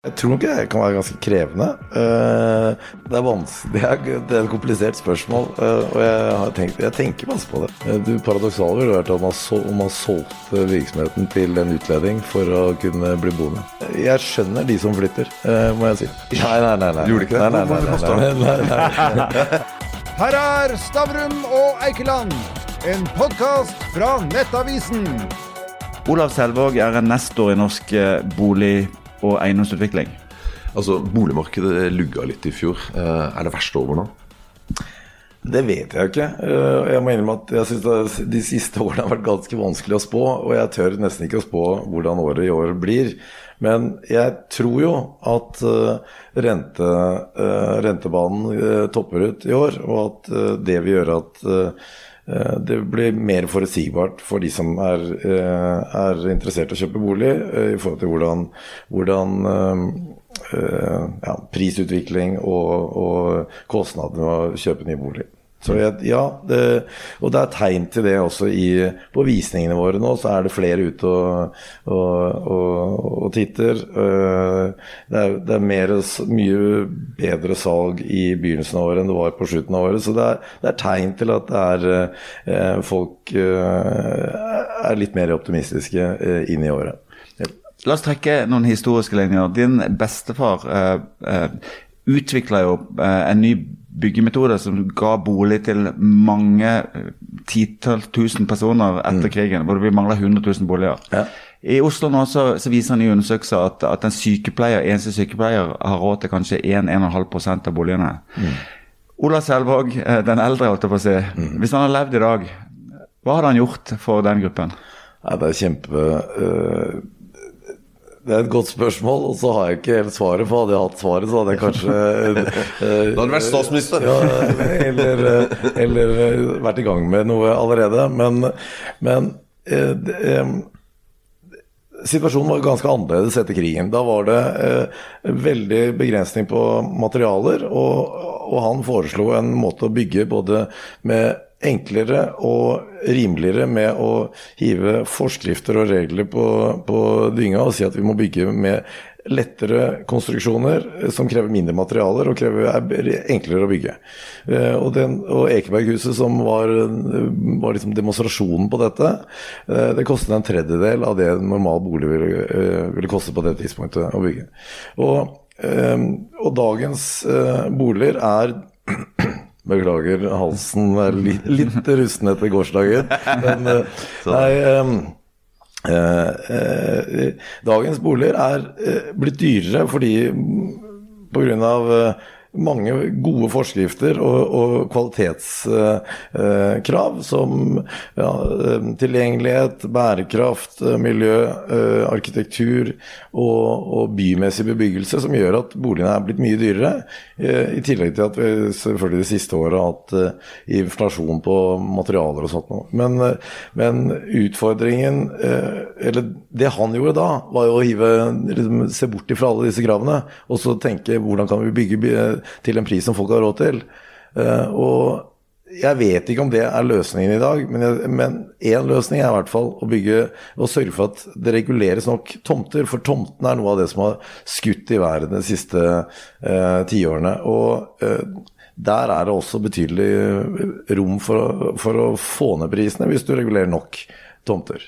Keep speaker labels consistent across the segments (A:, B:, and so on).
A: Jeg tror nok det kan være ganske krevende. Eh, Det er vanskelig, det er, et komplisert spørsmål, eh, og jeg, har tenkt, jeg tenker masse på det. Du, Det paradoksale ville vært om man, sol, om man solgte virksomheten til en utlending for å kunne bli boende. Jeg skjønner de som flytter, eh, må jeg si. Nei, nei, nei. nei.
B: Du gjorde ikke det?
A: Nei, nei, nei, nei, nei, nei, nei.
C: Her er Stavrum og Eikeland, en podkast fra Nettavisen.
D: Olav Selvåg er en nestor i norsk eh, bolig- og eiendomsutvikling.
B: Altså, Boligmarkedet lugga litt i fjor. Eh, Er det verste over nå?
A: Det vet jeg ikke. Eh, Jeg må innrømme at jeg synes at de siste årene har vært ganske vanskelig å spå, og jeg tør nesten ikke å spå hvordan året i år blir. Men jeg tror jo at eh, rente, eh, rentebanen topper ut i år, og at det vil gjøre at det blir mer forutsigbart for de som er, eh, er interessert i å kjøpe bolig, eh, i forhold til hvordan, hvordan eh, eh, ja, prisutvikling og, og kostnadene med å kjøpe ny bolig. Så jeg, ja, det, og det er tegn til det også i, på visningene våre nå. Så er det flere ute og, og, og, og titter. Eh, Det er, det er mer, mye bedre salg i begynnelsen av året enn det var på slutten av året. Så det er, det er tegn til at det er eh, folk eh, er litt mer optimistiske inn i året.
D: La oss trekke noen historiske linjer. Din bestefar eh, utvikla jo en ny byggemetode som ga bolig til mange eh, titall tusen personer etter krigen. Hvor vi mangla 100 000 boliger.
A: Ja.
D: I Oslo nå så, så viser en ny undersøkelse at, at en sykepleier, eneste sykepleier har råd til kanskje 1-1,5 av boligene. Ola Selvåg, eh, den eldre, holdt jeg på å si. Hvis han hadde levd i dag, hva hadde han gjort for den gruppen?
A: Ja, det er kjempe øh, Det er et godt spørsmål, og så har jeg ikke helt svaret. For hadde jeg hatt svaret, så hadde jeg kanskje øh, øh,
B: Da hadde du vært statsminister.
A: Ja, eller, øh, eller øh, vært i gang med noe allerede. Men, men øh, det, øh, Situasjonen var ganske annerledes etter krigen. Da var det eh, veldig begrensning på materialer, og, og han foreslo en måte å bygge både med enklere og rimeligere med å hive forskrifter og regler på, på dynga og si at vi må bygge med lettere konstruksjoner som krever mindre materialer og krever, er enklere å bygge. Eh, Og, den, og Ekeberghuset, som var, var liksom demonstrasjonen på dette, eh, det kostet en tredjedel av det en normal bolig ville, eh, ville koste på det tidspunktet å bygge. Og, og dagens boliger er Beklager, halsen er litt, litt rusten etter gårsdagen. Men eh, nei eh, eh, eh, Dagens boliger er eh, blitt dyrere fordi pga. Uh, mange gode forskrifter og, og kvalitetskrav som ja, eh, tilgjengelighet, bærekraft, eh, miljø, eh, arkitektur og, og bymessig bebyggelse som gjør at boligene er blitt mye dyrere. Eh, I tillegg til at vi selvfølgelig de siste åra har hatt eh, inflasjon på materialer og sånt noe. Men, eh, men utfordringen, eller det han gjorde da, var jo å hive, liksom, se bort ifra alle disse kravene og så tenke hvordan kan vi bygge by- til en pris som folk har råd til. Og jeg vet ikke om det er løsningen i dag, men, én løsning er i hvert fall å bygge og sørge for at det reguleres nok tomter. For tomtene er noe av det som har skutt i været de siste eh, tiårene. Og eh, der er det også betydelig rom for, for å få ned prisene, hvis du regulerer nok tomter.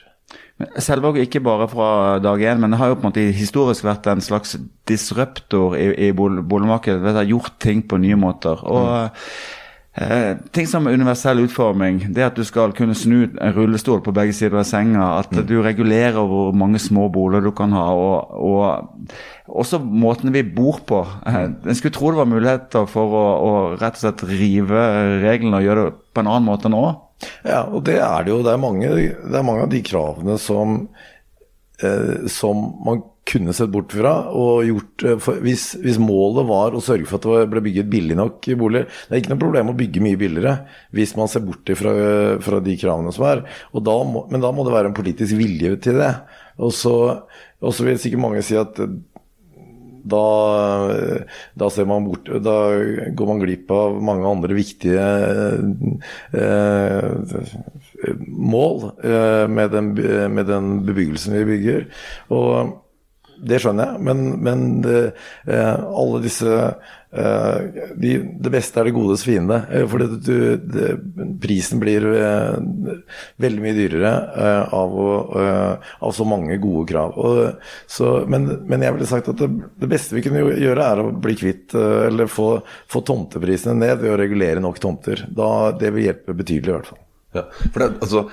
D: Selvåg ikke bare fra dag én, men det har jo på en måte historisk vært en slags disruptor i, i boligmarkedet. Det har gjort ting på nye måter. og eh, Ting som universell utforming, det at du skal kunne snu en rullestol på begge sider av senga, at du regulerer hvor mange små boliger du kan ha, og, og også måten vi bor på. Eh, En skulle tro det var muligheter for å, å rett og slett rive reglene og gjøre det på en annen måte nå.
A: Ja, og det er det jo. Det er mange, det er mange av de kravene som, eh, som man kunne sett bort fra. og gjort, eh, hvis, hvis målet var å sørge for at det ble bygget billig nok boliger Det er ikke noe problem å bygge mye billigere hvis man ser bort fra, fra de kravene som er. Da må, men da må det være en politisk vilje til det. Og så, og så vil sikkert mange si at da, da, ser man bort, da går man glipp av mange andre viktige eh, mål eh, med, den, med den bebyggelsen vi bygger. Og det skjønner jeg, men, men det, eh, alle disse eh, de, Det beste er det godes fiende. Eh, det, du, det, prisen blir eh, veldig mye dyrere eh, av, å, eh, av så mange gode krav. Og, så, men, men jeg ville sagt at det, beste vi kunne gjøre, er å bli kvitt eh, Eller få, få tomteprisene ned ved å regulere nok tomter. Da, det vil hjelpe betydelig, i hvert fall.
B: Ja, for det, altså,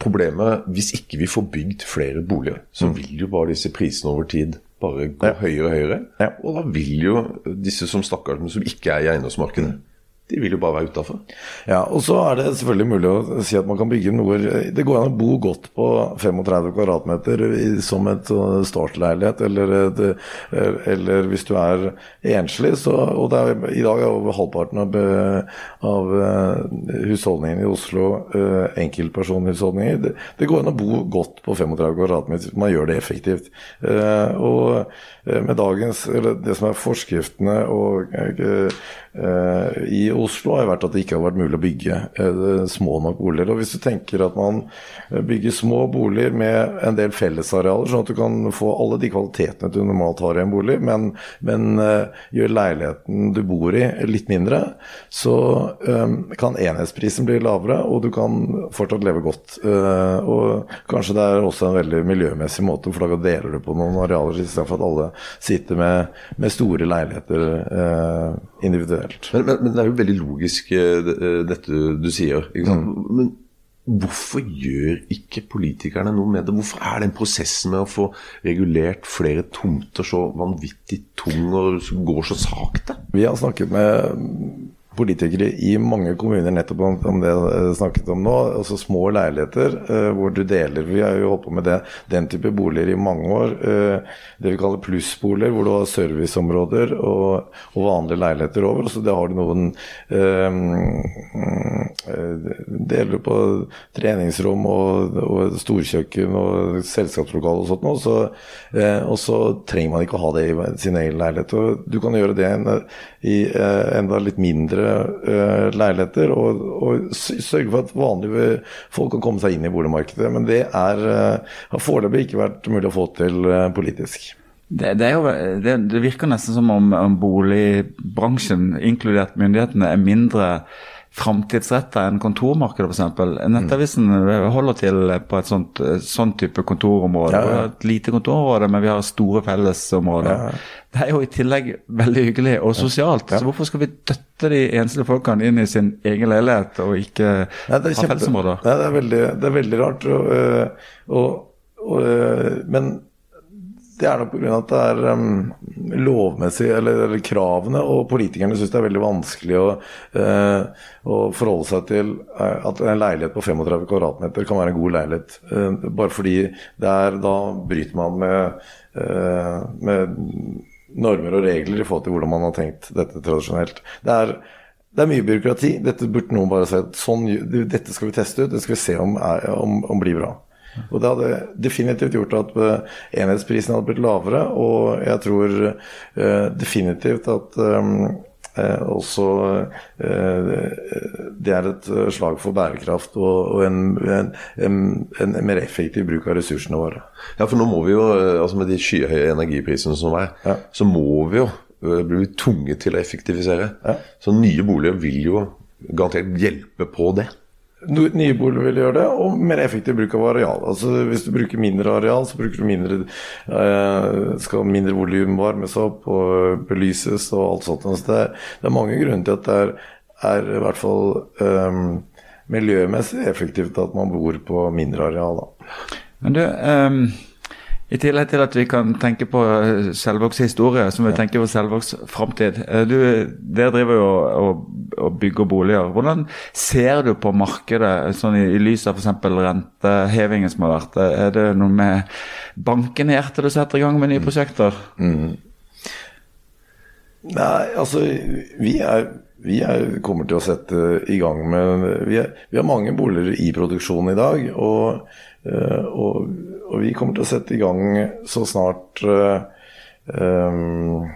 B: problemet Hvis ikke vi får bygd flere boliger, så vil jo bare disse prisene over tid bare gå
A: Ja.
B: høyere og høyere.
A: Ja.
B: Og da vil jo disse som stakkars, men som ikke er i eiendomsmarkedet, de vil jo bare være utafor.
A: Ja, og så er det selvfølgelig mulig å si at man kan bygge noe Det går an å bo godt på 35 kvadratmeter som et sånn startleilighet, eller, et, eller hvis du er enslig, så Og det er, i dag er over halvparten av, av eh, husholdningene i Oslo eh, enkeltpersonhusholdninger. Det, det går an å bo godt på 35 kvadratmeter hvis man gjør det effektivt. Eh, og eh, med dagens det som er forskriftene og eh, eh, i Oslo har vært at det ikke har vært mulig å bygge eh, små nok boliger. Og hvis du tenker at man eh, bygger små boliger med en del fellesarealer, sånn at du kan få alle de kvalitetene du normalt har i en bolig, men, men eh, gjør leiligheten du bor i litt mindre, så kan enhetsprisen bli lavere, og du kan fortsatt leve godt. Og kanskje det er også en veldig miljømessig måte, for da deler du på noen arealer istedenfor at alle sitter med, med store leiligheter individuelt.
B: Men, men, men det er jo veldig logisk, eh, eh, dette du sier. Sant? Men hvorfor gjør ikke politikerne noe med det? Hvorfor er den prosessen med å få regulert flere tomter så vanvittig tung og går så sakte?
A: Vi har snakket med politikere i mange kommuner nettopp om, om det jeg snakket om nå. Altså små leiligheter eh, hvor du deler. Vi har jo holdt på med det, den type boliger i mange år. Eh, det vi kaller plussboliger, hvor du har serviceområder og, og vanlige leiligheter over. Og så det har du noen eh, eh, Deler på treningsrom og, og storkjøkken og selskapslokale og sånt noe. Så, eh, og så trenger man ikke å ha det i sin egen leilighet. Og du kan gjøre det i eh, enda litt mindre eh, leiligheter, og, og sørge for at vanlige folk kan komme seg inn i boligmarkedet. Men det er, eh, har foreløpig ikke vært mulig å få til eh, politisk.
D: Det, det, jo, det, det virker nesten som om, om boligbransjen, inkludert myndighetene, er mindre framtidsretta enn kontormarkedet, f.eks. Nettavisen holder til på et sånt sånn type kontorområde.
A: Ja, ja.
D: Et lite kontorområde, men vi har store fellesområder. Det er jo i tillegg veldig hyggelig og sosialt. Så hvorfor skal vi døtte de enslige folkene inn i sin egen leilighet og ikke ha fellesområder?
A: Nei, det, er veldig, det er veldig rart. Og, øh, og, og, øh, men det er nok pga. at det er um, lovmessig, eller, eller kravene, og politikerne syns det er veldig vanskelig å, uh, å forholde seg til øh, at en leilighet på 35 kvadratmeter kan være en god leilighet. Uh, bare fordi det er, da bryter man med, med normer og regler i forhold til hvordan man har tenkt dette tradisjonelt. Det er det er mye byråkrati. Dette burde noen bare si sånn, dette skal vi teste ut, det skal vi se om, er, om, om blir bra. Og Det hadde definitivt gjort at eh, enhetsprisen hadde blitt lavere, og jeg tror eh, definitivt at eh, eh, også eh, det er et slag for bærekraft og, og en, en, en, en mer effektiv bruk av ressursene våre.
B: Ja, for nå må vi jo, altså med de skyhøye energiprisene som er,
A: Ja.
B: så må vi jo bli tvunget til å effektivisere.
A: Ja.
B: Så nye boliger vil jo garantert hjelpe på det.
A: Nye boliger vil gjøre det, og mer effektiv bruk av areal. Altså Hvis du bruker mindre areal, så bruker du mindre eh, skal mindre volum varmes opp og belyses og alt sånt. Så det, er, det er mange grunner til at det er, er i hvert fall eh, miljømessig effektivt at man bor på mindre areal. Da.
D: Men du, ehm, i tillegg til at vi kan tenke på eh, Selvågs historie, så må vi tenke på Selvågs framtid. Eh, Du, Dere driver jo og, og, bygger boliger. Hvordan ser du på markedet sånn i, i lys av f.eks. rentehevingen som har vært? Er det noe med banken i hjertet du setter i gang med nye prosjekter?
A: Nei, altså vi er vi er, kommer til å sette i gang med Vi, er, vi har mange boliger i produksjon i dag. Og, eh, og, og vi kommer til å sette i gang så snart em,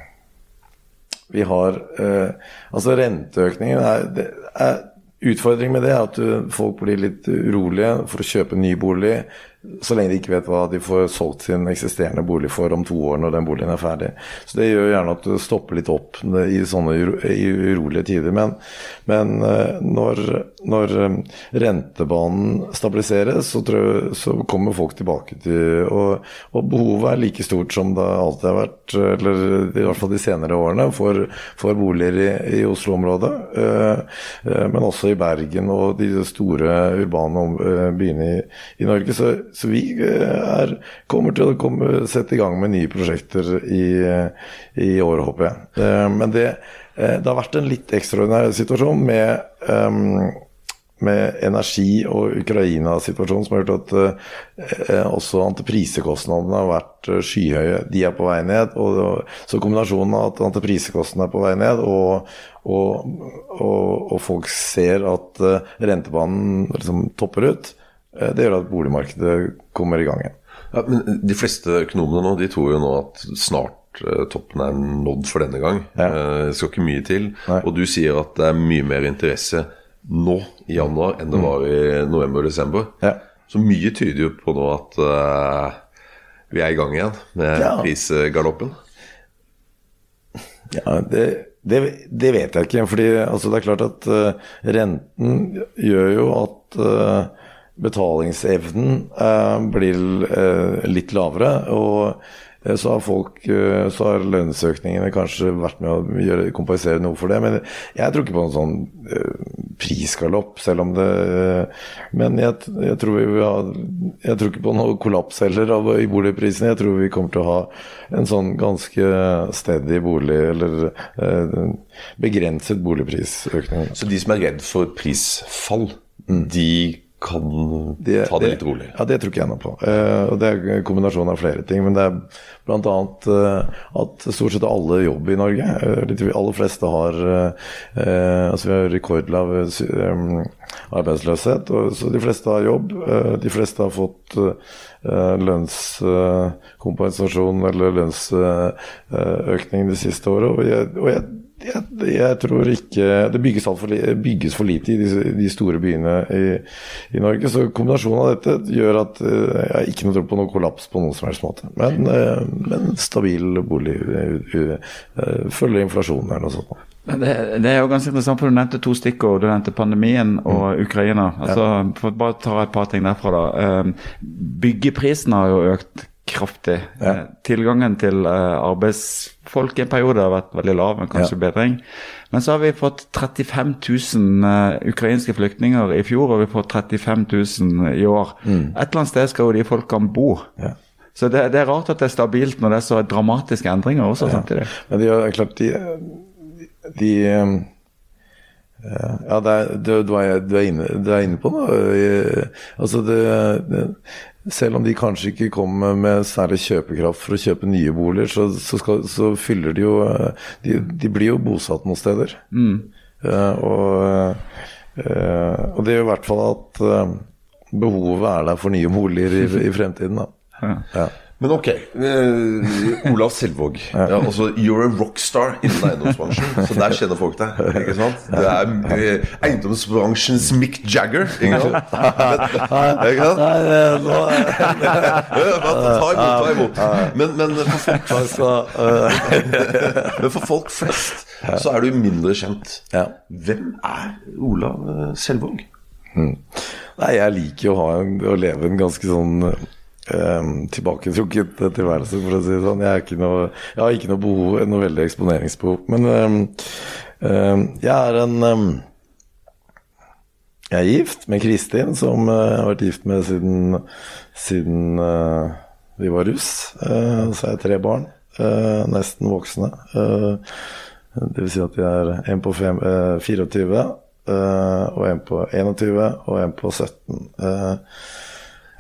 A: vi har eh, Altså renteøkningen er, det er Utfordringen med det er at folk blir litt urolige for å kjøpe ny bolig. Så lenge de ikke vet hva de får solgt sin eksisterende bolig for om to år når den boligen er ferdig. Så det gjør gjerne at du stopper litt opp i sånne urolige tider. Men, men eh, når, når eh, rentebanen stabiliseres, så, jeg, så, kommer folk tilbake til og, og, behovet er like stort som det alltid har vært, eller i hvert fall de senere årene, for, for boliger i, i Oslo-området. Eh, men også i Bergen og de store urbane byene i, i Norge. Så så vi eh, er, kommer til å komme, sette i gang med nye prosjekter i, i år, håper jeg. Eh, men det, eh, det, har vært en litt ekstraordinær situasjon med, med energi- og Ukraina-situasjonen som har gjort at også antiprisekostnadene har vært skyhøye. De er på vei ned. Og, så kombinasjonen av at antiprisekostnadene er på vei ned, og, og, og, og folk ser at rentebanen liksom topper ut, Eh, det gjør at boligmarkedet kommer i gang igjen.
B: Ja, men De fleste økonomene nå de tror jo nå at snart uh, toppen er nådd for denne gang. Ja. Uh, det skal ikke mye til. Nei. Og du sier at det er mye mer interesse nå i januar enn det mm. var i november-desember. Ja. Så mye tyder jo på nå at uh, vi er i gang igjen med ja. prisgaloppen.
A: Ja, det, det, det, vet jeg ikke. fordi altså, det er klart at renten gjør jo at betalingsevnen eh, blir eh, litt lavere. og eh, så har folk, så har lønnsøkningene kanskje vært med å gjøre, kompensere noe for det. Men jeg tror ikke på en sånn prisgalopp, selv om det Men jeg, jeg, tror vi vil ha, jeg tror ikke på noe kollaps heller av, i boligprisene. Jeg tror vi kommer til å ha en sånn ganske steady bolig, eller begrenset boligprisøkning.
B: Så de som er redd for prisfall, mm. de kan det, ta det, litt rolig?
A: Ja, det tror ikke jeg noe på. Uh, Det er en kombinasjon av flere ting. Men det er bl.a. Uh, at stort sett alle jobber i Norge. Eh, de aller fleste har eh, Altså vi har rekordlav um, arbeidsløshet, og, så de fleste har jobb. Eh, de fleste har fått lønnskompensasjon eller lønnsøkning de siste året. Og jeg, og jeg jeg, jeg, tror ikke Det bygges, for, bygges for lite i de, de store byene i, i, Norge. Så kombinasjonen av dette gjør at jeg jeg ikke noe tro på noe kollaps på noen som helst måte. Men, eh, men stabil bolig eh, følger inflasjonen eller noe sånt.
D: Det, det, er jo ganske interessant, for Du nevnte to stikkord. Du nevnte pandemien og mm. Ukraina. Altså, for Bare ta et par ting derfra. da. Byggeprisen har jo økt kraftig. Ja. Tilgangen til arbeidsfolk i en periode har vært veldig lav, men kanskje ja. bedring. Men så har vi fått 35 000 uh, ukrainske flyktninger i fjor, og vi får 35 000 i år. Mm. Et eller annet sted skal jo de folkene bo. Ja. Så det, det, er rart at det er stabilt når det er så dramatiske endringer også samtidig.
A: Men det er klart, de, de um ja, er, du, du, er, du, er inne, du, er, inne, på noe. Altså det, det, selv om de kanskje ikke kommer med særlig kjøpekraft for å kjøpe nye boliger, så, så, skal, så fyller de jo de, de, blir jo bosatt noen steder. Mm. Uh, og, uh, og, det gjør i hvert fall at uh, behovet er der for nye boliger i, i fremtiden. Da. Ja.
B: Ja. Men ok, uh, Olav Selvåg. Ja. Altså, you're a rockstar innen eiendomsbransjen, så der kjenner folk deg. ikke sant? Du er uh, eiendomsbransjens Mick Jagger, ikke sant? ikke sant? Ta imot, ta imot. Men, men, for folk, flest, men for folk flest så er du mindre kjent. Hvem er Olav eh, Selvåg?
A: Hmm. Nei, jeg liker jo å, ha, å leve en ganske sånn um, tilbaketrukket tilværelse, for å si det sånn. Jeg, noe, jeg, har ikke noe behov, noe veldig eksponeringsbehov. Men um, um, jeg er en Jeg er gift med Kristin, som uh, jeg har vært gift med siden, siden uh, vi var russ. Uh, så har jeg tre barn, nesten voksne. det vil si at jeg er en på fem, 24, og en på 21 og en på 17.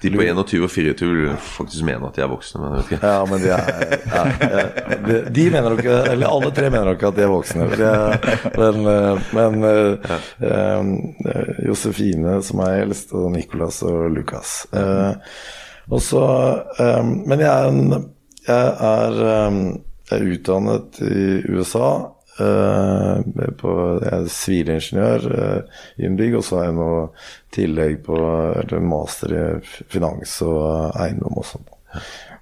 B: De på 21 og 24 vil faktisk mene at de er voksne, men jeg vet
A: ikke. Ja, men de er ja, de, de, mener ikke, Eller alle tre mener ikke at de er voksne. men, men ja. uh, Josefine, som er eldst, og Nicolas og Lukas. Uh, også, um, Men jeg er, en, jeg er, um, jeg er utdannet i USA. Eh, på, jeg er sivilingeniør i en bygg, og så har jeg noe tillegg på eller master i finans og eiendom og sånn.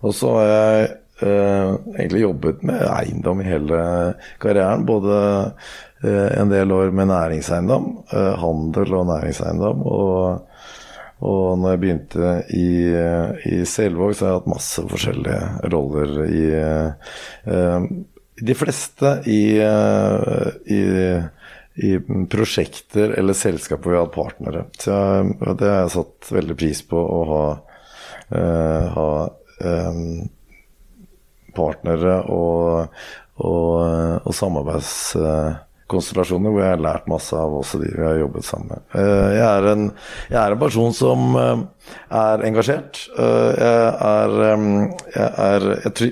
A: Og så har jeg eh, egentlig jobbet med eiendom i hele karrieren. Både eh, en del år med næringseiendom, eh, handel og næringseiendom. og og når jeg begynte i, i Selvåg, så har jeg hatt masse forskjellige roller i eh, De fleste i, eh, i, i, prosjekter eller selskaper vi har hatt partnere. Så det har jeg satt veldig pris på å ha, uh, ha um, partnere og, og, og samarbeids konstellasjoner hvor jeg har lært masse av også de vi har jobbet sammen med. Eh, jeg er en, jeg er en person som eh, er engasjert. Eh, jeg er Jeg, er, jeg, tror,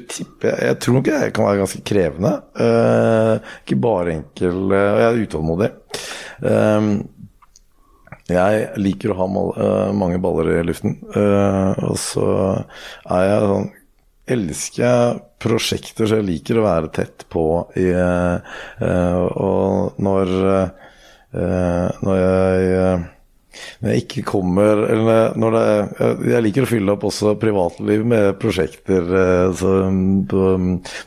A: jeg tror nok jeg kan være ganske krevende. Ikke bare enkel. Og jeg er utålmodig. Jeg liker å ha mange baller i luften. Og så er jeg sånn elsker prosjekter, så jeg liker å være tett på i uh, Og når, uh, når jeg når jeg ikke kommer Eller når det, jeg liker å fylle opp også privatliv med prosjekter uh, på,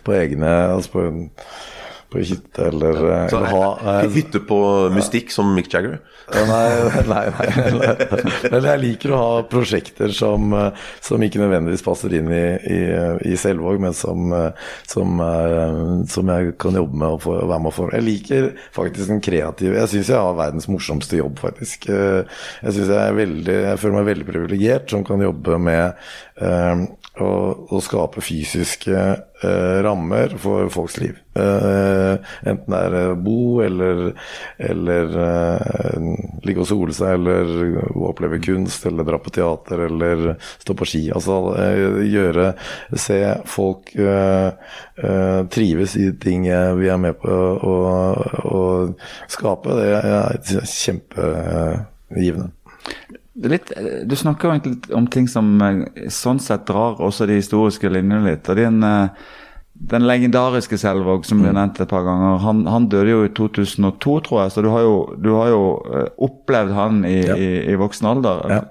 A: på, egne altså på, på hytte eller,
B: eller ha Hytte på mystikk som Mick Jagger?
A: Nei, nei, nei. Men jeg liker å ha prosjekter som, som ikke nødvendigvis passer inn i, i, i Selvåg, men som, som, som, jeg kan jobbe med og, få, være med å forme. Jeg liker faktisk den kreative Jeg syns jeg har verdens morsomste jobb, faktisk. Jeg jeg, veldig, jeg føler meg veldig privilegert som kan jobbe med å, å, skape fysiske eh, rammer for folks liv. Eh, enten det er bo eller, eller eh, ligge og sole seg, eller oppleve kunst, eller dra på teater, eller stå på ski. Altså eh, gjøre Se folk uh, trives i ting vi er med på å, å skape. Det er kjempegivende.
D: Litt, du snakker jo egentlig om ting som sånn sett drar også de historiske linjene litt. og det er den legendariske Selvåg, som ble nevnte nevnt et par ganger, han, han, døde jo i 2002, tror jeg. Så du har jo, du har jo eh, opplevd han i, ja. i, i voksen alder. Ja.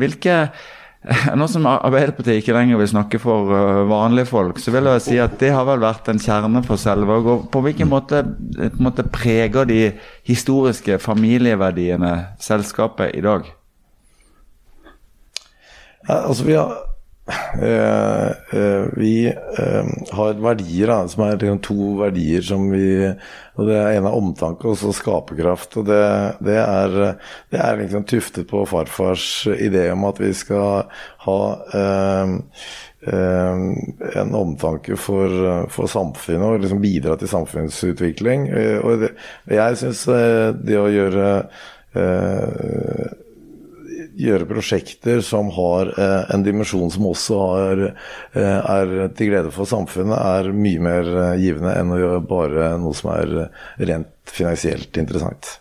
D: Hvilke Nå som Arbeiderpartiet ikke lenger vil snakke for vanlige folk, så vil jeg si at det har vel vært en kjerne for Selvåg. Og på hvilken måte, på måte preger de historiske familieverdiene selskapet i dag?
A: Altså vi har eh, vi eh, har verdier da, som er liksom to verdier som vi og Det er en av omtanke og så skaperkraft. og Det, det er, det er liksom tuftet på farfars idé om at vi skal ha en omtanke for, for, samfunnet og liksom bidra til samfunnsutvikling. Og det, jeg syns det å gjøre gjøre prosjekter som har eh, en dimensjon som også har, eh, er til glede for samfunnet, er mye mer eh, givende enn å gjøre bare noe som er rent finansielt interessant.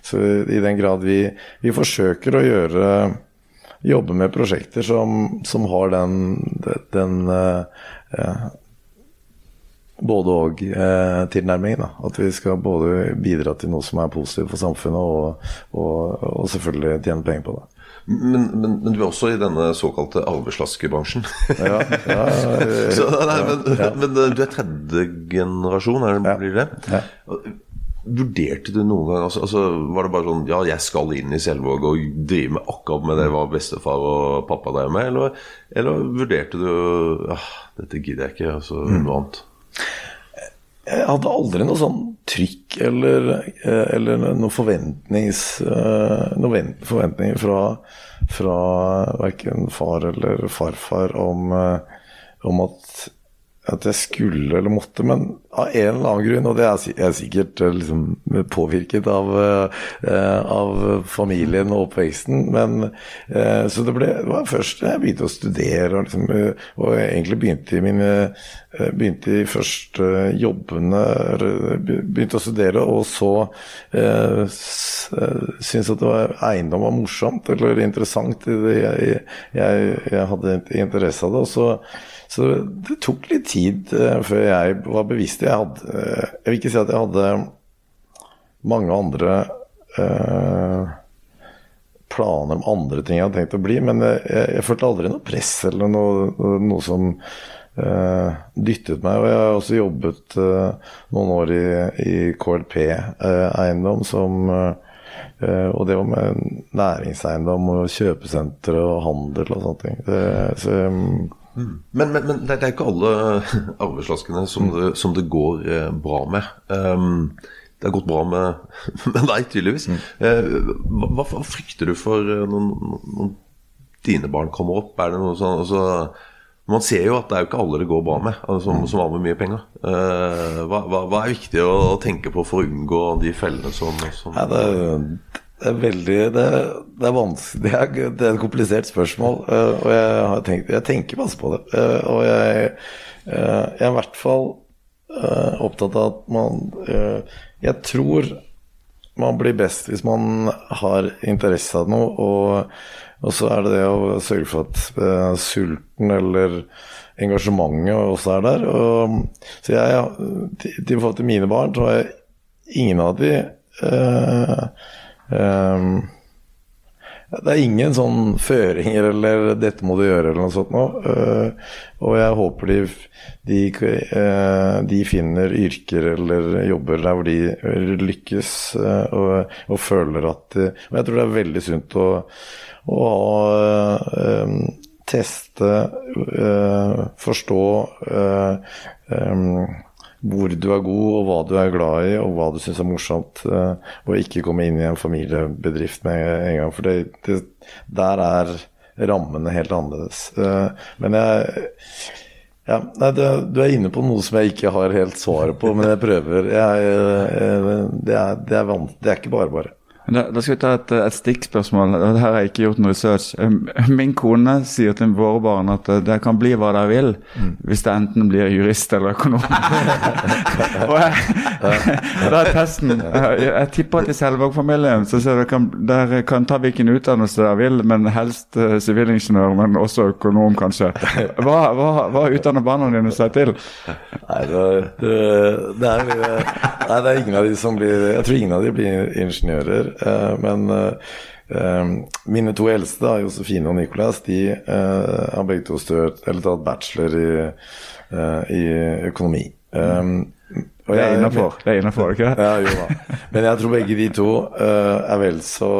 A: Så i den grad vi, vi forsøker å gjøre jobbe med prosjekter som, som har den, den eh, både og-tilnærmingen. Eh, at vi skal både bidra til noe som er positivt for samfunnet, og, og, og selvfølgelig tjene penger på det.
B: Men, men, men, du er også i denne såkalte arveslaskebransjen.
A: ja, ja,
B: Så, nei, men, men, du er tredje generasjon, er det, blir det? Vurderte du noen gang altså, altså, Var det bare sånn Ja, jeg skal inn i Selvåg og drive med akkurat med det hva bestefar og pappa drev med? Eller, eller vurderte du ja, Dette gidder jeg ikke, altså mm. noe annet?
A: Jeg hadde aldri noe sånn trykk eller, eh, eller noen eh, forventninger fra, fra verken far eller farfar om, eh, om at at jeg skulle eller måtte, men av en eller annen grunn, og det er sikkert eh, liksom påvirket av, eh, av, familien og oppveksten, men eh, Så det, ble, det var først jeg begynte å studere, og, liksom, og egentlig begynte i mine begynte i første jobbene Begynte å studere, og så eh, syntes at det var eiendom var morsomt eller interessant. Jeg, jeg, jeg hadde interesse av det. og så så det tok litt tid eh, før jeg var bevisst. Jeg, hadde, eh, jeg vil ikke si at jeg hadde mange andre eh, planer om andre ting jeg hadde tenkt å bli, men jeg, jeg, følte aldri noe press eller noe, noe som eh, dyttet meg. Og jeg har også jobbet eh, noen år i, i KLP eh, Eiendom som og det var med næringseiendom og kjøpesenter og handel og sånne ting. Det, så,
B: Men, men, men det er ikke alle arveslaskene som, det, som det går eh, bra med. Um, det har gått bra med, med deg, tydeligvis. Mm. hva, hva, hva frykter du for eh, når, når dine barn kommer opp? Er det noe sånn altså, Man ser jo at det er jo ikke alle det går bra med, altså, som, som har med mye penger. Uh, hva, hva, hva, er viktig å, tenke på for å unngå de fellene som, som
A: ja, det, det, er veldig Det, det er vanskelig det er, det er, et komplisert spørsmål, uh, og jeg, tenkt, jeg tenker masse på det. Uh, og jeg, uh, jeg er i hvert fall opptatt av at man Jeg tror man blir best hvis man har interesse av noe, og, og så er det det å sørge for at sulten eller engasjementet også er der. Og, så jeg, til forhold til mine barn, så har jeg ingen av de Um, det er ingen sånn føringer eller 'dette må du gjøre' eller noe sånt nå. Uh, og jeg håper de, de, uh, de, finner yrker eller jobber der hvor de lykkes uh, og, og, føler at Og jeg tror det er veldig sunt å, å um, teste, forstå um, hvor du er god, og hva du er glad i, og hva du syns er morsomt. Uh, og ikke komme inn i en familiebedrift med en gang. For det, det, der er rammene helt annerledes. Uh, men jeg ja, nei, du, Du er inne på noe som jeg ikke har helt svaret på, men jeg prøver. Jeg, jeg, det, er, det, er det er ikke bare bare.
D: Da, da, skal vi ta et, et stikkspørsmål. Her har jeg ikke gjort noe research. Min kone sier til våre barn at det kan bli hva de vil, mm. hvis det enten blir jurist eller økonom. og jeg, da er testen Jeg, jeg tipper at i Selvåg-familien så ser dere dere kan ta hvilken utdannelse dere vil, men helst sivilingeniør, uh, men også økonom, kanskje. Hva, hva, hva utdanner barna dine seg til?
A: Nei, det, det, det, er, det er ingen av de som blir Jeg tror ingen av de blir ingeniører. Eh, men eh, mine to eldste, Josefine og Nicolas, de eh, har begge to størt, eller tatt bachelor i, i økonomi.
D: Mm. det er innafor, det er innafor, ikke
A: Ja, jo da. Men jeg tror begge de to er vel så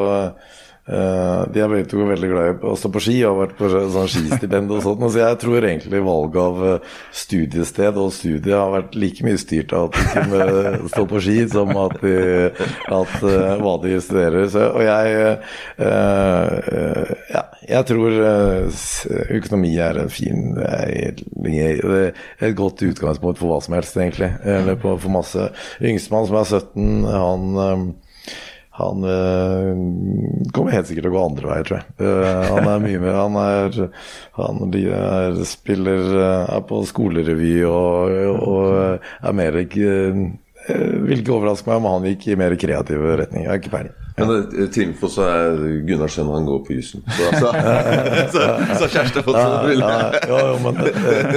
A: Uh, de er begge to veldig glad i å stå på ski og har vært på sånn skistipend og sånt. Så jeg tror egentlig valget av uh, studiested og studie har vært like mye styrt av at de kunne stå på ski, som at, de, at uh, hva de studerer. Så, og jeg Ja, jeg tror økonomi er en fin Et godt utgangspunkt for hva som helst, egentlig. Eller på, for masse. Yngstemann som er 17, han han øh, kommer helt sikkert til å gå andre veier, tror jeg. Uh, han er mye med Han er, han er spiller eh, Er på skolerevy og, og er mer ikke Vil ikke overraske meg om han gikk i mer kreativ retning. Jeg har ikke peiling.
B: Men ja. så er Gunnar Schøn, han går på jussen. Så, så, så, så kjæreste har fått ja, vil ja, ja, men,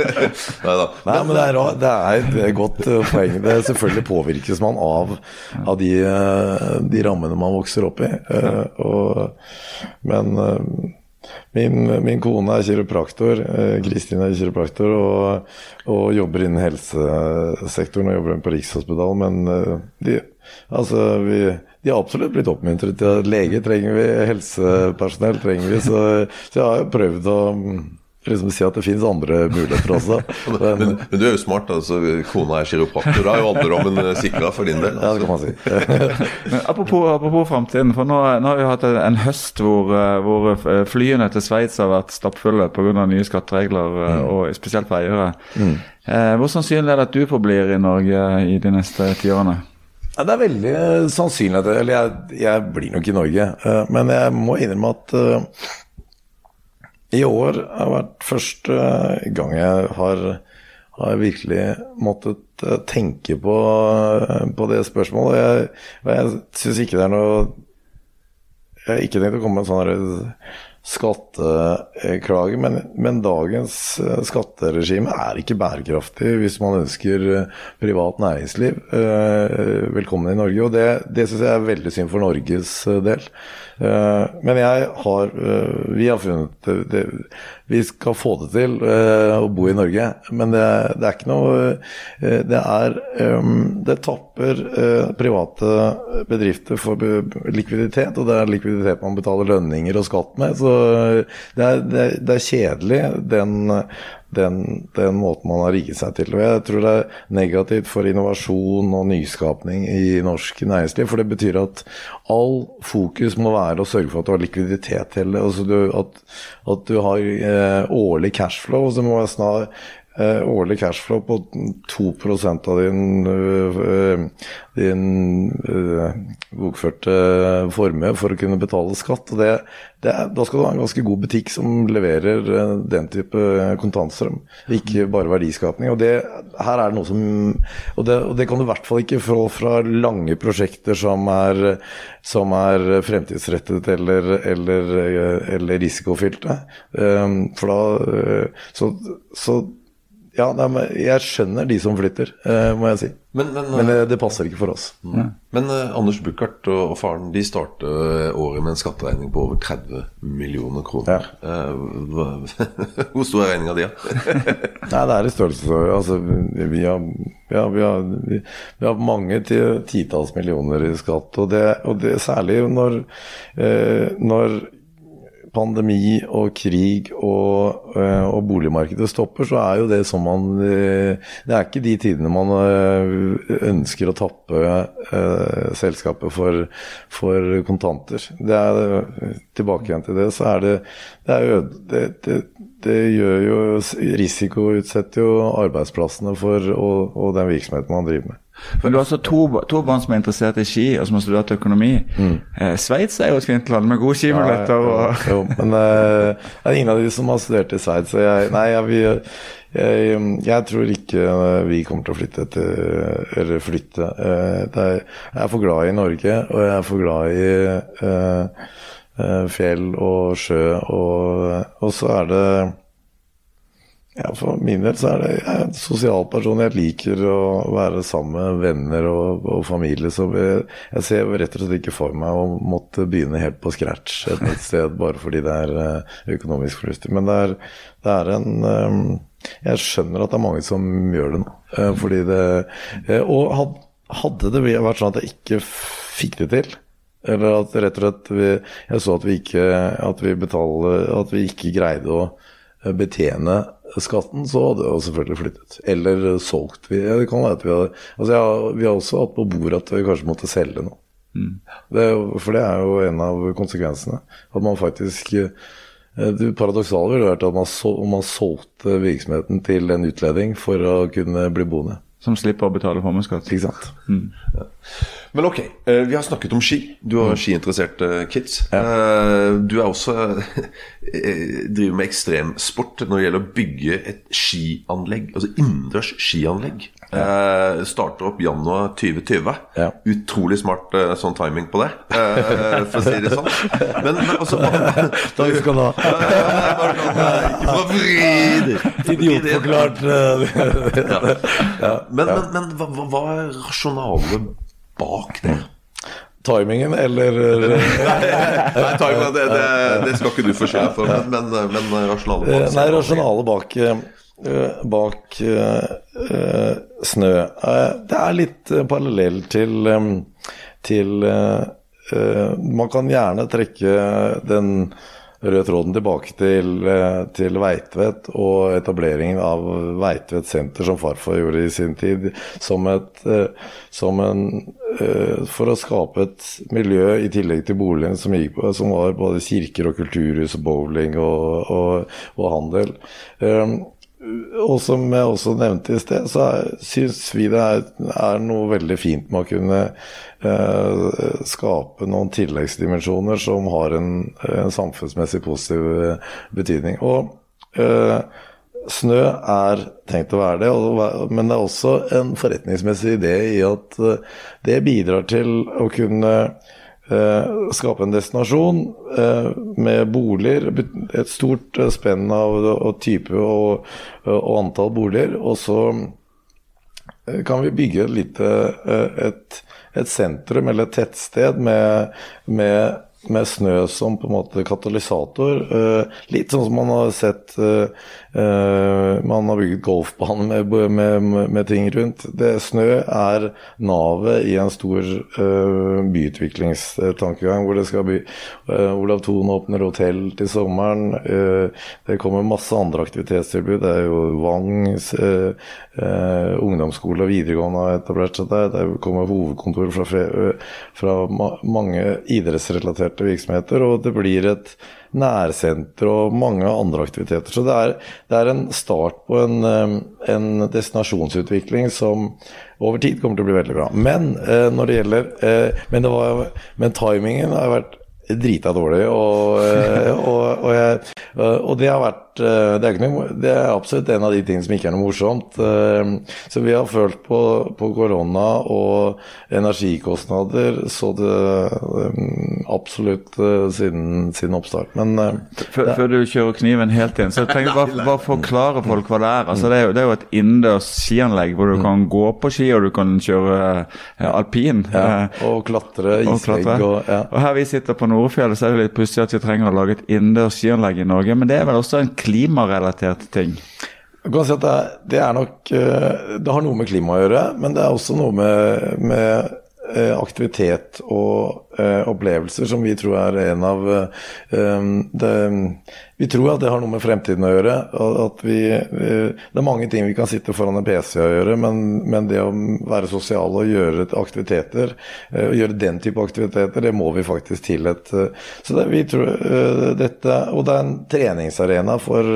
A: Nei da. Nei, men det er, det er, et godt eh, poeng. Det selvfølgelig påvirkes man av, av de, eh, de, rammene man vokser opp i. Eh, og, men Min, min, kone er kiropraktor, Kristin er kiropraktor og, og, jobber innen helsesektoren og jobber på Rikshospitalet. Men de, altså, vi, de har absolutt blitt oppmuntret til at lege trenger vi, helsepersonell trenger vi. Så, så jeg har jo prøvd å liksom si at det finnes andre muligheter også.
B: men, men, men, du er jo smart. altså Kona er kiropraktor. Da er jo alderdommen eh, sikra for din del.
A: Altså. Ja, det kan man si.
D: men apropos, apropos framtiden. For nå, nå, har vi hatt en høst hvor, eh, hvor eh, flyene til Sveits har vært stappfulle pga. nye skatteregler, mm. og spesielt for eiere. Mm. Hvor sannsynlig er det at du forblir i Norge i de neste tiårene?
A: Ja, det er veldig uh, sannsynlig at Eller jeg, jeg, blir nok i Norge. Uh, men jeg må innrømme at uh, i år har vært første gang jeg har, har virkelig måttet tenke på, på, det spørsmålet. Jeg, jeg syns ikke det er noe Jeg har ikke tenkt å komme med en sånn skatteklage, men, men dagens eh, skatteregime er ikke bærekraftig hvis man ønsker eh, privat næringsliv eh, velkommen i Norge. Og det, det syns jeg er veldig synd for Norges del. Eh, men jeg har eh, Vi har funnet det, Vi skal få det til eh, å bo i Norge, men det, det er ikke noe Det er Det tapper private bedrifter for likviditet, og det er likviditet man betaler lønninger og skatt med. Så det er, det det er kjedelig, den, den, den måten man har rigget seg til. Og jeg tror det er negativt for innovasjon og nyskapning i norsk næringsliv. For det betyr at all fokus må være å sørge for at du har likviditet til det. Altså du, at, at du har eh, årlig cashflow. Så må være snar, årlig cashflow på 2% av din, øh, din øh, bokførte formue for å kunne betale skatt. Det, det er, da skal du ha en ganske god butikk som leverer den type kontantstrøm, ikke bare verdiskapning. Og det, her er det noe som Og det, og det kan du i hvert fall ikke få fra lange prosjekter som er, som er fremtidsrettet eller, eller, eller risikofylte. For da så, så ja, nei, men jeg skjønner de som flytter, eh, må jeg si.
B: Men, men,
A: Men eh, det passer ikke for oss.
B: men eh, Anders Buchardt og, faren de startet eh, året med en skatteregning på over 30 millioner kroner. Eh, hva, hvor stor er regninga di, da?
A: Nei, det er i størrelse Altså, vi har, ja, vi har, vi, vi har mange ti- titalls millioner i skatt. Og det, og det særlig når, eh, når pandemi og krig og, eh, og boligmarkedet stopper, så er jo det som man eh, Det er ikke de tidene man eh, ønsker å tappe eh, selskapet for, for kontanter. Det er Tilbake igjen til det, så er det Det, er jo, det, det, det gjør jo Risikoutsetter jo arbeidsplassene for og, og den virksomheten man driver med.
D: Men du har altså to, to barn som er interessert i ski, og som har studert økonomi. Eh, Sveits er jo et fint land med gode skimuligheter. og...
A: Jo, men eh, det er ingen av de som har studert i Sveits. så jeg- Nei, jeg, vil- jeg, jeg tror ikke vi kommer til å flytte til Eller flytte. Eh, er, jeg er for glad i Norge, og jeg er for glad i eh, eh, fjell og sjø, og, og så er det ja, For min del så er det jeg er en sosial person. Jeg liker å være sammen med venner og, og familie. Så jeg, jeg ser rett og slett ikke for meg å måtte begynne helt på scratch et nytt sted bare fordi det er eh, økonomisk fornuftig. Men det er, det er en eh, Jeg skjønner at det er mange som gjør det nå. eh, Fordi det Og hadde det vært sånn at jeg ikke fikk det til eller at rett og slett vi, jeg så at vi ikke at vi betaler, at vi ikke greide å betjene skatten, så hadde jeg selvfølgelig flyttet. Eller eh, solgt. Vi, det kan være at vi har altså ja, Vi har også hatt på bordet at vi kanskje måtte selge noe. Det, er for det er jo en av konsekvensene. At man faktisk eh, Det paradoksale ville vært at man, om man solgte virksomheten til en utlending for å kunne bli boende.
D: Som slipper å betale formuesskatt.
A: Ikke sant?
B: Men ok, eh, vi har snakket om ski. Du har skiinteresserte kids. Ja. Du er også eh, driver med ekstremsport når det gjelder å bygge et skianlegg, altså innendørs skianlegg. Eh, Starter opp januar 2020.
A: Ja.
B: Utrolig smart eh, sånn timing på det, eh, for å si det sånn. Men, men også
A: Takk skal du ha.
B: Ikke for å vri
A: Idiotforklart.
B: Ja. Men, men, men hva, hva- er rasjonalet bak det?
A: Timingen eller
B: Nei, Timer, det, det, det skal ikke du få skylda for, men, men, men rasjonalet
A: Eh,
B: bak
A: Nei, rasjonalet bak, eh, bak eh, eh, snø eh, Det er litt eh, parallell til, eh, til eh, eh, Man kan gjerne trekke den røde tråden tilbake til, eh, til Veitvet og etableringen av Veitvet senter, som farfar gjorde i sin tid, som, et, eh, som en eh, For å skape et miljø i tillegg til boligen som, som var både kirker og kulturhus og bowling og, og, og handel. Um, og som jeg også nevnte i sted, så syns vi det er, er noe veldig fint med å kunne eh, skape noen tilleggsdimensjoner som har en, en samfunnsmessig positiv eh, betydning. Og eh, snø er tenkt å være det, og, men det er også en forretningsmessig idé i at eh, det bidrar til å kunne eh, skape en destinasjon eh, med boliger, et stort eh, spenn av, og type og, og antall boliger. Og så eh, kan vi bygge et lite eh, et, et sentrum eller et tettsted med, med, med snø som på en måte katalysator. Uh, Litt sånn som man har sett uh, uh, Man har bygget golfbane med, med, med, ting rundt. Det, snø er navet i en stor byutviklingstankegang hvor det skal by Olav Thon åpner hotell til sommeren. det kommer masse andre aktivitetstilbud. Det er jo Vang ungdomsskole og videregående har etablert seg der. Det kommer hovedkontor fra, fra ma mange idrettsrelaterte virksomheter. Og det blir et nærsenter og mange andre aktiviteter. Så det er, det er en start på en, eh, en destinasjonsutvikling som over tid kommer til å bli veldig bra. Men eh, når det gjelder eh, men, det var, men timingen har vært drita dårlig, og, og, og, jeg, og det har vært eh, det er, noe, det er absolutt en av de tingene som ikke er noe morsomt. Eh, Så vi har følt på, på korona og energikostnader så det eh, absolutt siden, siden oppstart. Men
D: Før, før du kjører kniven helt inn, så jeg tenkte bare, bare forklare folk hva det er. Altså, det, er jo, det er jo et innendørs skianlegg hvor du kan gå på ski og du kan kjøre ja, alpin.
A: ja, og klatre, isvegg og ja.
D: Og her vi sitter på Nordfjellet så er det litt pussig at vi trenger å lage et innendørs skianlegg i Norge. Men det er vel også en klimarelatert ting?
A: Si det det er nok eh, Det har noe med klima å gjøre, men det er også noe med, med eh, aktivitet og eh, opplevelser som vi tror er en av det, Vi tror at det har noe med fremtiden å gjøre. Vi, eh, det er mange ting vi kan sitte foran en PC og gjøre, men, men det å være sosiale og gjøre aktiviteter, eh, og gjøre den type aktiviteter, det må vi faktisk til et eh, Så det, vi tror eh, dette Og det er en treningsarena for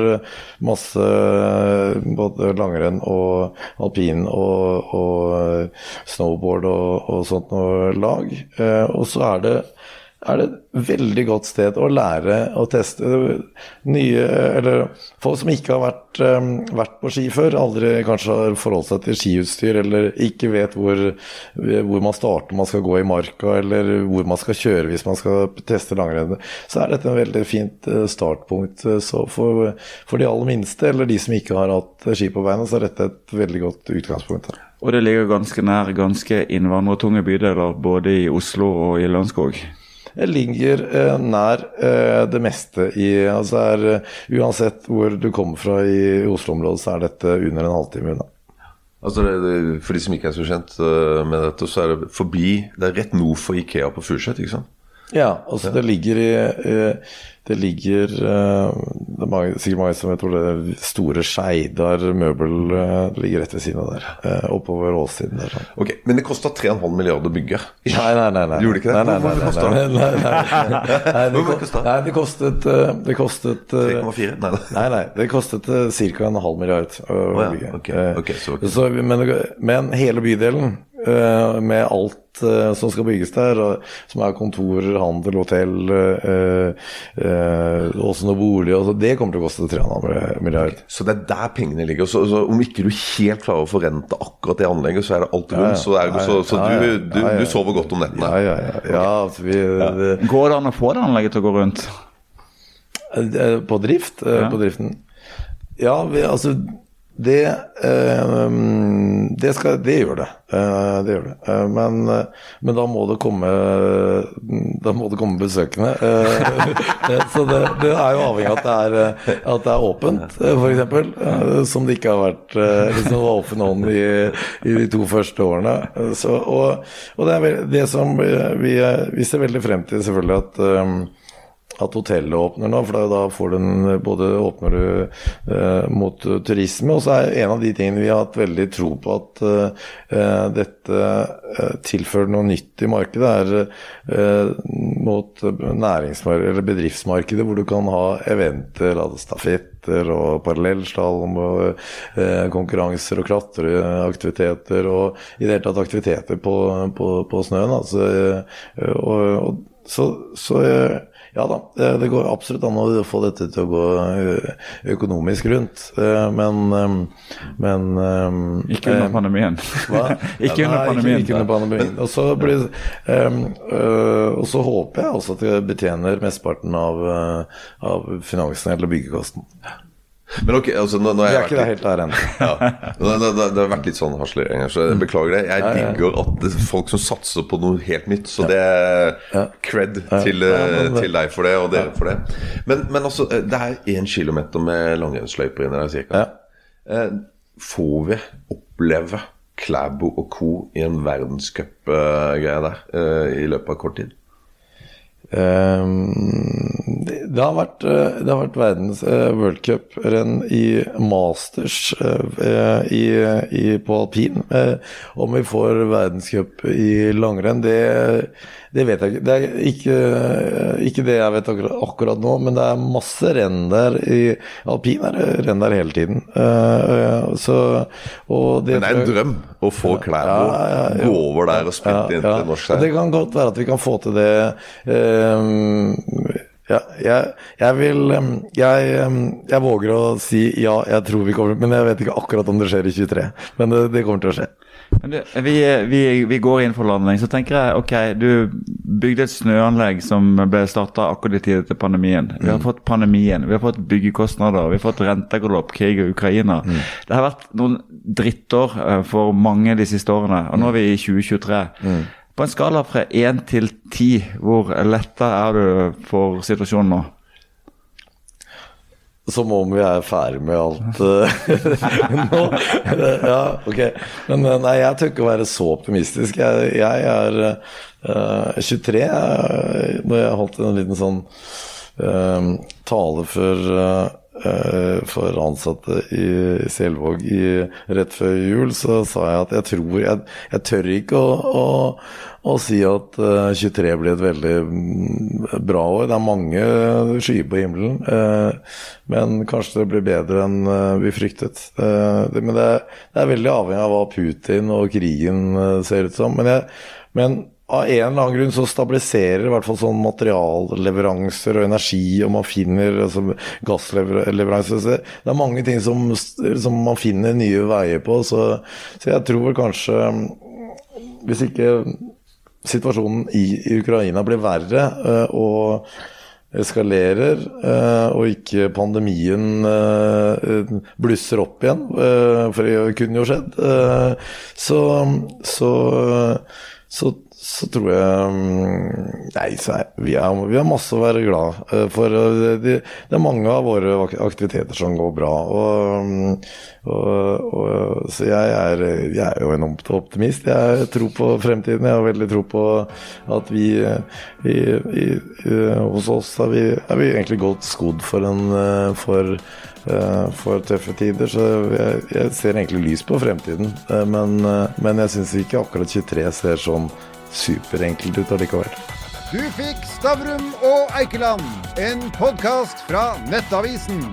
A: masse eh, både langrenn og alpin og, og eh, snowboard og, og sånt noe lag. Eh, Og så er det er det et veldig godt sted å lære å teste nye Eller folk som ikke har vært, um, vært på ski før, aldri kanskje har forholdt seg til skiutstyr, eller ikke vet hvor, hvor man starter man skal gå i marka, eller hvor man skal kjøre hvis man skal teste langrenn, så er dette en veldig fint eh, startpunkt. Så for, for de aller minste, eller de som ikke har hatt ski på beina, så er dette et veldig godt utgangspunkt. her.
D: Og det ligger ganske nær ganske innvandrertunge bydeler både i Oslo og i Lørenskog.
A: Ligger eh, nær eh, det meste i altså er, eh, Uansett hvor du kommer fra i Oslo-området, så er dette under en halvtime unna.
B: Altså det, det, For de som ikke er så kjent med dette, så er det forbi Det er rett nord for Ikea på Furuset, ikke sant?
A: Ja, altså det ligger i eh, Det ligger eh, Det er sikkert mange som vet hvor det er store Skeidar møbel eh, det ligger rett ved siden av der. eh, Oppover åssiden der. sånn.
B: Ok, Men det kosta 3,5 milliarder å bygge.
A: Nei, nei, nei. nei.
B: Gjorde ikke det?
A: Nei, nei, nei,
B: Hvor
A: nei,
B: kostet
A: nei, nei, nei, nei, nei, det? Nei, det kostet eh, Det kostet eh,
B: 3,4? Nei, nei.
A: Nei, det kostet ca. en halv milliard å bygge. Eh,
B: så
A: men, men hele bydelen, eh, med alt eh, som skal bygges der, og, som er kontorer, handel, hotell, eh, eh, også noe bolig, og så, det kommer til å koste 3,5 milliard.
B: Så det er der pengene ligger. Så, så om ikke du helt klarer å forrente akkurat det anlegget, så er det alt rundt.
A: Ja, ja.
B: Så, det så, så
A: Ja, ja.
B: du, du,
A: Ja, ja.
B: du sover godt om nettene.
A: Ja, ja, ja. ja altså, vi, det,
D: Går det an å få det anlegget til å gå rundt?
A: Eh, På drift? eh,
D: Ja.
A: På driften? Ja, vi, altså det, eh, det, skal, det gjør det. Eh, det gjør det. Eh, men, men da må det komme Da må det komme besøkende. Så det, er jo avhengig av at det er, at det er åpent, f.eks. Som det ikke har vært liksom åpen hånd i, i de to første årene. Så, og, og det er det som vi, vi ser veldig frem til, selvfølgelig, at at hotellet åpner nå, for da- får den både åpner du eh, mot turisme, og så er en av de tingene vi har hatt veldig tro på at eh, dette eh, tilfører noe nytt i markedet, er eh, mot næringsmarkedet eller bedriftsmarkedet, hvor du kan ha eventer, altså stafetter og parallellstall og eh, konkurranser og klatreaktiviteter og i det hele tatt aktiviteter på, på, på snøen. Altså, eh, og, og, så, så eh, ja da, det, det går absolutt an å få dette til å gå økonomisk rundt. Eh, Men, eh, men eh,
D: Ikke under
A: eh,
D: pandemien.
A: hva?
D: ikke under pandemien.
A: Ikke, under pandemien. Og så, blir, og så håper jeg også at det betjener mesteparten av, av finansen eller byggekosten.
B: Men ok, altså nå, nå har jeg
A: vært litt... helt der ennå.
B: Ja. Det, det, det, har vært litt sånn harselering her, så jeg beklager det. Jeg digger at det er folk som satser på noe helt nytt, så det er cred til, eh, til deg for det, og dere for det. Men, men altså, eh, det er én kilometer med langrennsløyper inni der, cirka.
A: Ja.
B: Eh, Får vi oppleve Klæbo og co. i en verdenscupgreie der i løpet av kort tid?
A: Ehm, det har vært, eh, det har vært verdens uh, worldcup-renn i masters eh, i, i, på alpin. Eh, om vi får verdenscup i langrenn, det, det vet jeg ikke. Det er ikke, ikke det jeg vet akkurat, akkurat nå, men det er masse renn der. I alpin er det renn der hele tiden. Uh, uh, så, det,
B: Men det er en drøm å få Klæbo,
A: Ja, ja, ja.
B: gå over der og spille inn til norsk
A: Og Det kan godt være at vi kan få til det. Uh, ja, jeg, jeg vil jeg, jeg våger å si ja, jeg tror vi kommer Men jeg vet ikke akkurat om det skjer i 23. Men det, det kommer til å skje.
D: Du, vi, vi, vi går inn for landing. Så tenker jeg ok, du bygde et snøanlegg som ble starta akkurat i tide til pandemien. Vi har fått pandemien, vi har fått byggekostnader, vi har fått rentegalopp, krig i Ukraina. Det har vært noen drittår eh, for mange de siste årene, og nå er vi i 2023. På en skala fra én til ti, hvor letta er du for situasjonen nå?
A: Som om vi er ferdig med alt eh, nå. ja, ok. Men nei, jeg tør ikke å være så optimistisk. Jeg, jeg er uh, 23 eh, når jeg holdt en liten sånn uh, tale for, eh, for ansatte i Selvåg i, rett før jul, så sa jeg at jeg tror Jeg, jeg tør ikke å, å, å si at eh, 23 blir et veldig mm, bra år. Det er mange skyer på himmelen, eh, men kanskje det blir bedre enn eh, vi fryktet. Eh, men det er, det er veldig avhengig av hva Putin og krigen eh, ser ut som. Men, jeg, men av en eller annen grunn så stabiliserer i hvert fall sånn materialleveranser og energi, og man finner altså, gassleveranser Det er mange ting som, som man finner nye veier på, så, så jeg tror vel kanskje Hvis ikke situasjonen i, i Ukraina blir verre eh, og eskalerer, eh, og ikke pandemien eh, blusser opp igjen, for det kunne jo skjedd, så, så, så, så tror jeg mm, Nei, er, vi, er, vi har masse å være glad eh, for. eh, Det, det er mange av våre aktiviteter som går bra. Og, mm, og, og, så jeg er, jeg er jo en optimist. Jeg tror på fremtiden. Jeg har veldig tro på at vi, vi, vi hos oss er vi, er egentlig godt skodd for, en, eh, for, for tøffe tider. Så jeg, jeg ser egentlig lys på fremtiden. Men, men jeg syns ikke akkurat 23 ser sånn superenkelt ut allikevel.
C: Du fikk Stavrum og Eikeland, en podkast fra Nettavisen.